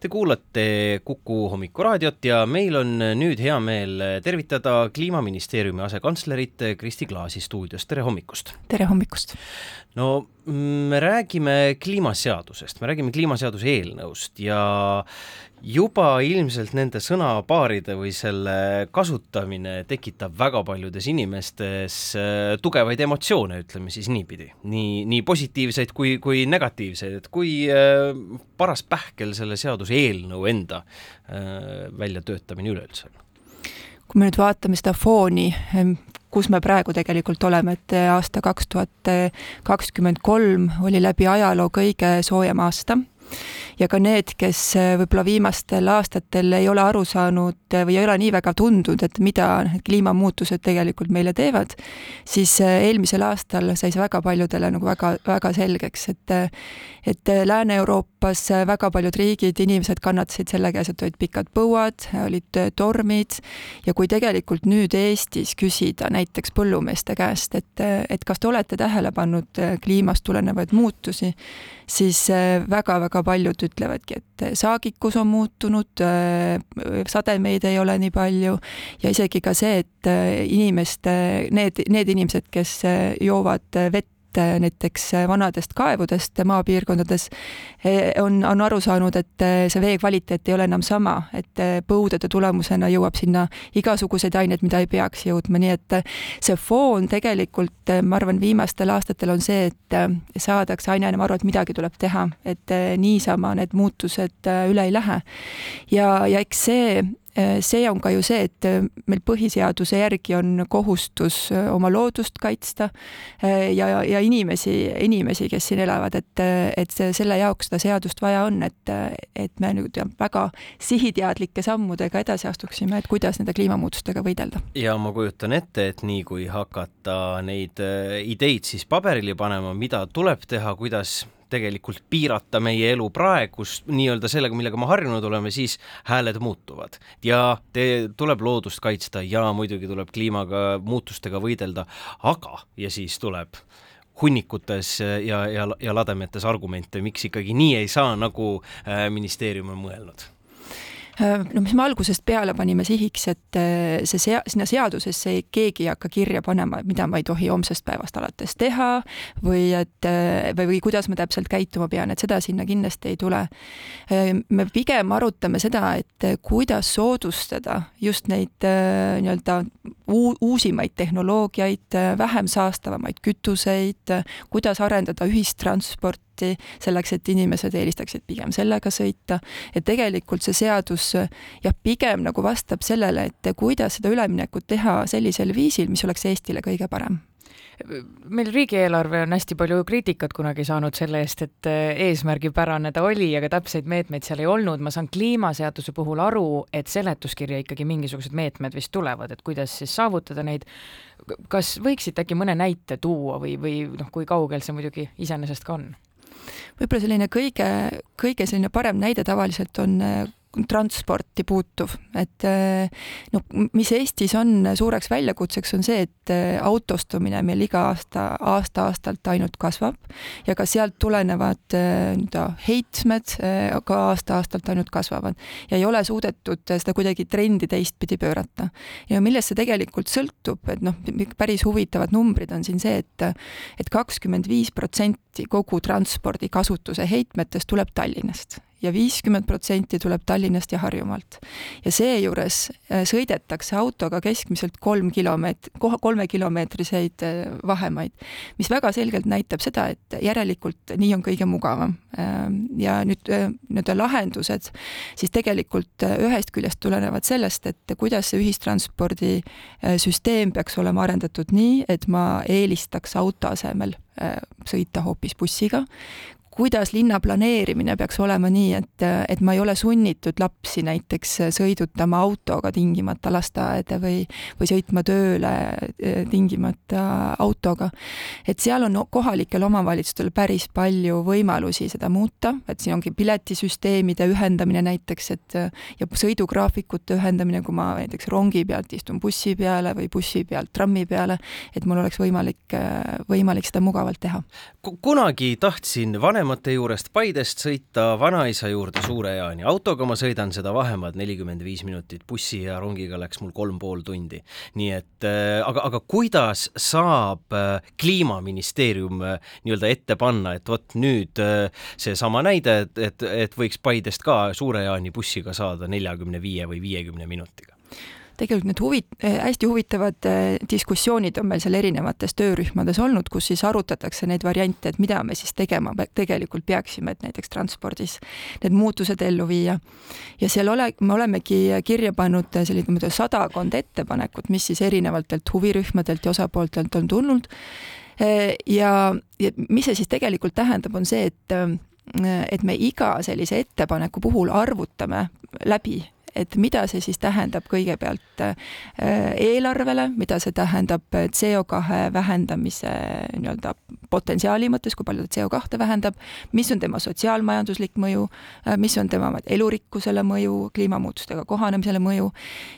Te kuulate Kuku hommikuraadiot ja meil on nüüd hea meel tervitada Kliimaministeeriumi asekantslerit Kristi Klaasi stuudios, tere hommikust! tere hommikust! no me räägime kliimaseadusest, me räägime kliimaseaduse eelnõust ja juba ilmselt nende sõnapaaride või selle kasutamine tekitab väga paljudes inimestes äh, tugevaid emotsioone, ütleme siis niipidi. nii, nii positiivseid kui, kui negatiivseid, et kui äh, paras pähkel selle seaduseelnõu enda äh, väljatöötamine üleüldse on? kui me nüüd vaatame seda fooni, kus me praegu tegelikult oleme, et aasta kaks tuhat kakskümmend kolm oli läbi ajaloo kõige soojem aasta ja ka need, kes äh, võib-olla viimastel aastatel ei ole aru saanud äh, või ei ole nii väga tundnud, et mida need kliimamuutused tegelikult meile teevad, siis äh, eelmisel aastal sai see väga paljudele nagu väga, väga selgeks, et et Lääne-Euroopas väga paljud riigid, inimesed kannatasid selle käes, et olid pikad põuad, olid tormid. Ja kui tegelikult nüüd Eestis küsida näiteks põllumeeste käest, et, et kas te olete tähele pannud kliimast tulenevaid muutusi, siis väga-väga paljud ütlevadki, et saagikus on muutunud, sademeid ei ole nii palju. Ja isegi ka see, et inimeste, need, need inimesed, kes joovad vett et näiteks vanadest kaevudest maapiirkondades eh, on, on aru saanud, et see vee kvaliteet ei ole enam sama, et põudade tulemusena jõuab sinna igasuguseid aineid, mida ei peaks jõudma, nii et see foon tegelikult, ma arvan, viimastel aastatel on see, et saadakse aina enam aru, et midagi tuleb teha, et niisama need muutused üle ei lähe. ja, ja eks see Äh, see on ka ju see, et äh, meil põhiseaduse järgi on kohustus äh, oma loodust kaitsta ja, ja inimesi, inimesi, kes siin elavad, et, et selle jaoks seda seadust vaja on, et, et me nüüd väga sihiteadlike sammudega edasi astuksime, et kuidas nende kliimamuutustega võidelda. ja ma kujutan ette, et nii kui hakata neid ideid siis paberile panema, mida tuleb teha, kuidas tegelikult piirata meie elu praegust nii-öelda sellega, millega me harjunud oleme, siis hääled muutuvad. ja te, tuleb loodust kaitsta ja muidugi tuleb kliimaga, muutustega võidelda, aga, ja siis tuleb hunnikutes ja, ja, ja lademetes argumente, miks ikkagi nii ei saa, nagu äh, ministeerium on mõelnud no mis me algusest peale panime sihiks, et äh, see sea-, sinna seadusesse ei, keegi ei hakka kirja panema, mida ma ei tohi homsest päevast alates teha või et äh, või, või kuidas ma täpselt käituma pean, et seda sinna kindlasti ei tule. me pigem arutame seda, et kuidas soodustada just neid nii-öelda uusimaid tehnoloogiaid, vähem saastavamaid kütuseid, kuidas arendada ühistransporti, selleks et inimesed eelistaksid pigem sellega sõita. et tegelikult see seadus jah, pigem nagu vastab sellele, et kuidas seda üleminekut teha sellisel viisil, mis oleks Eestile kõige parem meil riigieelarve on hästi palju kriitikat kunagi saanud selle eest, et eesmärgipärane ta oli, aga täpseid meetmeid seal ei olnud, ma saan kliimaseaduse puhul aru, et seletuskirja ikkagi mingisugused meetmed vist tulevad, et kuidas siis saavutada neid, kas võiksite äkki mõne näite tuua või, või noh, kui kaugel see muidugi iseenesest ka on? võib-olla selline kõige, kõige selline parem näide tavaliselt on transporti puutuv, et eh, no mis Eestis on suureks väljakutseks, on see, et eh, autostumine meil iga aasta, aasta-aastalt ainult kasvab ja ka sealt tulenevad eh, nii-öelda heitmed ka aasta-aastalt ainult kasvavad ja ei ole suudetud seda kuidagi trendi teistpidi pöörata. ja millest see tegelikult sõltub, et noh, päris huvitavad numbrid on siin see, et et kakskümmend viis protsenti kogu transpordikasutuse heitmetest tuleb Tallinnast ja viiskümmend protsenti tuleb Tallinnast ja Harjumaalt. ja seejuures äh, sõidetakse autoga keskmiselt kolm kilomeet-, kolmekilomeetriseid äh, vahemaid, mis väga selgelt näitab seda, et järelikult nii on kõige mugavam. Ähm, ja nüüd äh, nii-öelda lahendused siis tegelikult ühest küljest tulenevad sellest, et kuidas see ühistranspordisüsteem peaks olema arendatud nii, et ma eelistaks auto asemel sõita hoopis bussiga, kuidas linna planeerimine peaks olema nii, et, et ma ei ole sunnitud lapsi näiteks sõidutama autoga tingimata lasteaeda või, või sõitma tööle eh, tingimata autoga. et seal on kohalikel omavalitsustel päris palju võimalusi seda muuta, et siin ongi piletisüsteemide ühendamine näiteks, et ja sõidugraafikute ühendamine, kui ma näiteks rongi pealt istun bussi peale või bussi pealt trammi peale, et mul oleks võimalik, võimalik seda mugavalt teha. kunagi tahtsin vanema vanemate juurest Paidest sõita vanaisa juurde Suure-Jaani. autoga ma sõidan seda vahemaad nelikümmend viis minutit, bussi ja rongiga läks mul kolm pool tundi. nii et äh, aga, aga kuidas saab äh, Kliimaministeerium äh, nii-öelda ette panna, et vot nüüd seesama näide, et, et, et võiks Paidest ka Suure-Jaani bussiga saada neljakümne viie või viiekümne minutiga? Tegelikult need huvi, eh, hästi huvitavad eh, diskussioonid on meil seal erinevates töörühmades olnud, kus siis arutatakse neid variante, et mida me siis tegema tegelikult peaksime, et näiteks transpordis need muutused ellu viia. ja seal ole, me olemegi kirja pannud selline sadakond ettepanekut, mis siis erinevatelt huvirühmadelt ja osapooltelt on tulnud. Eh, ja, ja mis see siis tegelikult tähendab, on see, et et me iga sellise ettepaneku puhul arvutame läbi et mida see siis tähendab kõigepealt äh, eelarvele, mida see tähendab CO2 vähendamise nii-öelda potentsiaali mõttes, kui palju ta CO2 vähendab, mis on tema sotsiaalmajanduslik mõju, äh, mis on tema elurikkusele mõju, kliimamuutustega kohanemisele mõju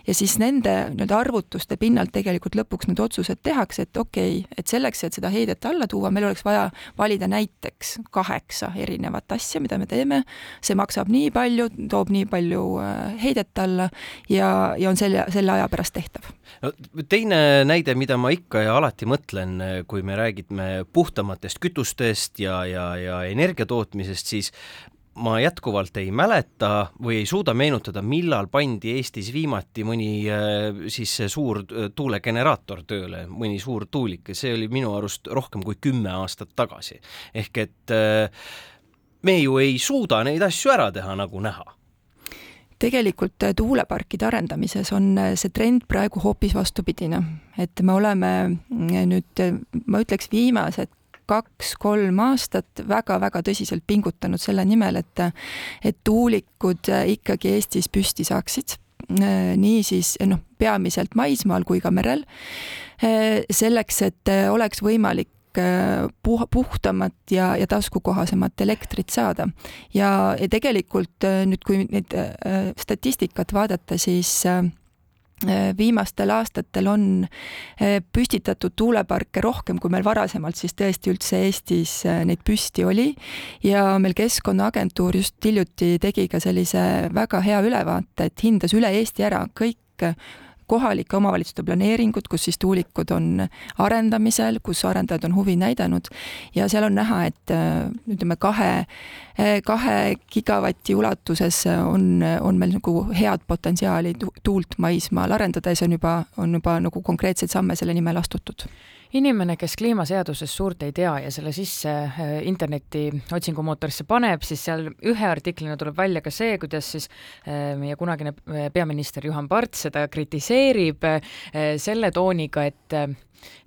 ja siis nende nii-öelda arvutuste pinnalt tegelikult lõpuks need otsused tehakse, et okei okay,, et selleks, et seda heidet alla tuua, meil oleks vaja valida näiteks kaheksa erinevat asja, mida me teeme, see maksab nii palju, toob nii palju äh, heidet mõtet alla ja, ja on selle, selle aja pärast tehtav. no teine näide, mida ma ikka ja alati mõtlen, kui me räägime puhtamatest kütustest ja, ja, ja energia tootmisest, siis ma jätkuvalt ei mäleta või ei suuda meenutada, millal pandi Eestis viimati mõni äh, siis suur äh, tuulegeneraator tööle, mõni suur tuulik ja see oli minu arust rohkem kui kümme aastat tagasi. ehk et äh, me ju ei suuda neid asju ära teha, nagu näha tegelikult äh, tuuleparkide arendamises on äh, see trend praegu hoopis vastupidine, et me oleme äh, nüüd, ma ütleks, viimased kaks-kolm aastat väga-väga tõsiselt pingutanud selle nimel, et, et tuulikud ikkagi Eestis püsti saaksid. Niisiis noh, peamiselt maismaal kui ka merel, selleks, et oleks võimalik Äh, puh-, puhtamat ja, ja taskukohasemat elektrit saada. ja, ja tegelikult äh, nüüd, kui neid äh, statistikat vaadata, siis viimastel aastatel on püstitatud tuuleparke rohkem, kui meil varasemalt siis tõesti üldse Eestis neid püsti oli ja meil Keskkonnaagentuur just hiljuti tegi ka sellise väga hea ülevaate, et hindas üle Eesti ära kõik kohalike omavalitsuste planeeringud, kus siis tuulikud on arendamisel, kus arendajad on huvi näidanud. Ja seal on näha, et äh, ütleme, kahe, kahe gigavati ulatuses on, on meil nagu head potentsiaali tuult maismaal arendada ja see on juba, on juba nagu konkreetseid samme selle nimel astutud inimene, kes kliimaseadusest suurt ei tea ja selle sisse äh, interneti otsingumootorisse paneb, siis seal ühe artiklina tuleb välja ka see, kuidas siis äh, meie kunagine äh, peaminister Juhan Parts seda kritiseerib selle tooniga, et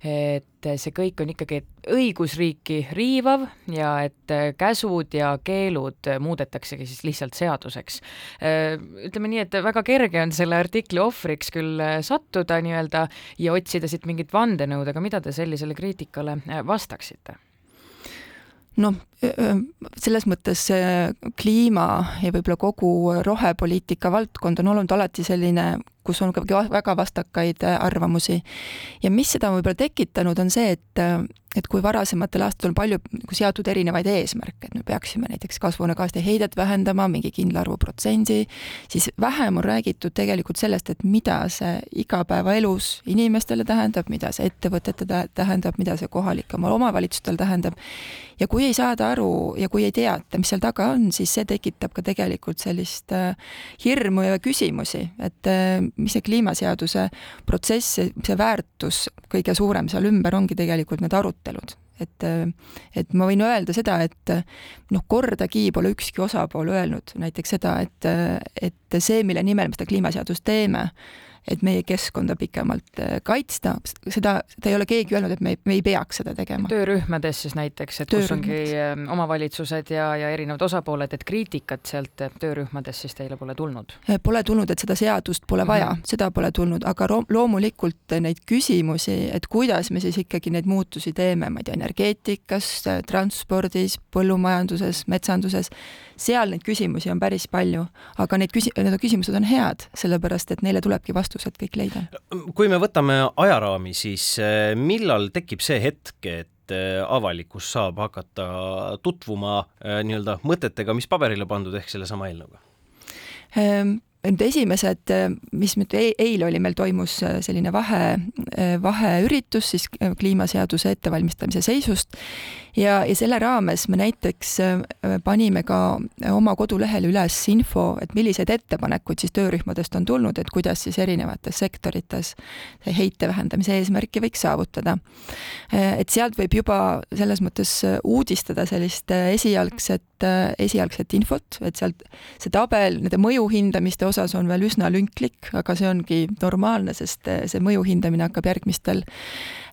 et see kõik on ikkagi õigusriiki riivav ja et käsud ja keelud muudetaksegi siis lihtsalt seaduseks. ütleme nii, et väga kerge on selle artikli ohvriks küll sattuda nii-öelda ja otsida siit mingit vandenõud, aga mida te sellisele kriitikale vastaksite? noh, selles mõttes kliima ja võib-olla kogu rohepoliitika valdkond on olnud alati selline kus on väga vastakaid äh, arvamusi. ja mis seda võib-olla tekitanud, on see, et, äh, et kui varasematel aastatel on palju nagu seatud erinevaid eesmärke, et me peaksime näiteks kasvuhoonegaaside heidet vähendama mingi kindla arvu protsendi, siis vähem on räägitud tegelikult sellest, et mida see igapäevaelus inimestele tähendab, mida see ettevõtetele tähendab, mida see kohalikele omavalitsustele tähendab. ja kui ei saada aru ja kui ei teata, mis seal taga on, siis see tekitab ka tegelikult sellist äh, hirmu ja küsimusi, et mis see kliimaseaduse protsess, see väärtus kõige suurem seal ümber ongi tegelikult need arutelud. Et, et ma võin öelda seda, et noh, kordagi pole ükski osapool öelnud näiteks seda, et, et see, mille nimel me seda kliimaseadust teeme, et meie keskkonda pikemalt äh, kaitsta, seda, seda ei ole keegi öelnud, et me ei, me ei peaks seda tegema. töörühmades siis näiteks, et kus ongi ähm, omavalitsused ja, ja erinevad osapooled, et kriitikat sealt töörühmadest siis teile pole tulnud? Äh, pole tulnud, et seda seadust pole vaja mm, -hmm. seda pole tulnud, aga loomulikult neid küsimusi, et kuidas me siis ikkagi neid muutusi teeme, ma ei tea, energeetikas, transpordis, põllumajanduses, metsanduses, seal neid küsimusi on päris palju, aga neid küsi-, need küsimused on head, sellepärast et neile tulebki vastus vastused kõik leida. kui me võtame ajaraami, siis eh, millal tekib see hetk, et et avalikkus saab hakata tutvuma nii-öelda mõtetega, mis paberile pandud, ehk sellesama eelnõuga? Nüüd esimesed, mis nüüd eile oli, meil toimus selline vahe, vaheüritus siis kliimaseaduse ettevalmistamise seisust ja, ja selle raames me näiteks panime ka oma kodulehel üles info, et milliseid ettepanekuid siis töörühmadest on tulnud, et kuidas siis erinevates sektorites heite vähendamise eesmärki võiks saavutada. Et sealt võib juba selles mõttes uudistada sellist esialgset, esialgset infot, et sealt see tabel nende mõju hindamiste osas on veel üsna lünklik, aga see ongi normaalne, sest see mõju hindamine hakkab järgmistel,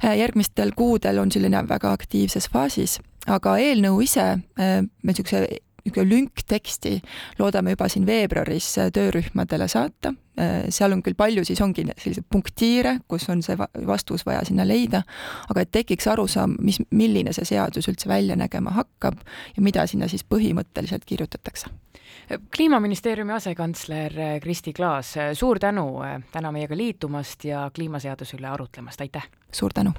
järgmistel kuudel on selline väga aktiivses faasis. Aga eelnõu ise niisuguse niisugune lünkteksti loodame juba siin veebruaris äh, töörühmadele saata. Äh, seal on küll palju, siis ongi selliseid punktiire, kus on see vastus vaja sinna leida, aga et tekiks arusaam, mis, milline see seadus üldse välja nägema hakkab ja mida sinna siis põhimõtteliselt kirjutatakse. kliimaministeeriumi asekantsler Kristi Klaas, suur tänu täna meiega liitumast ja kliimaseaduse üle arutlemast, aitäh! suur tänu!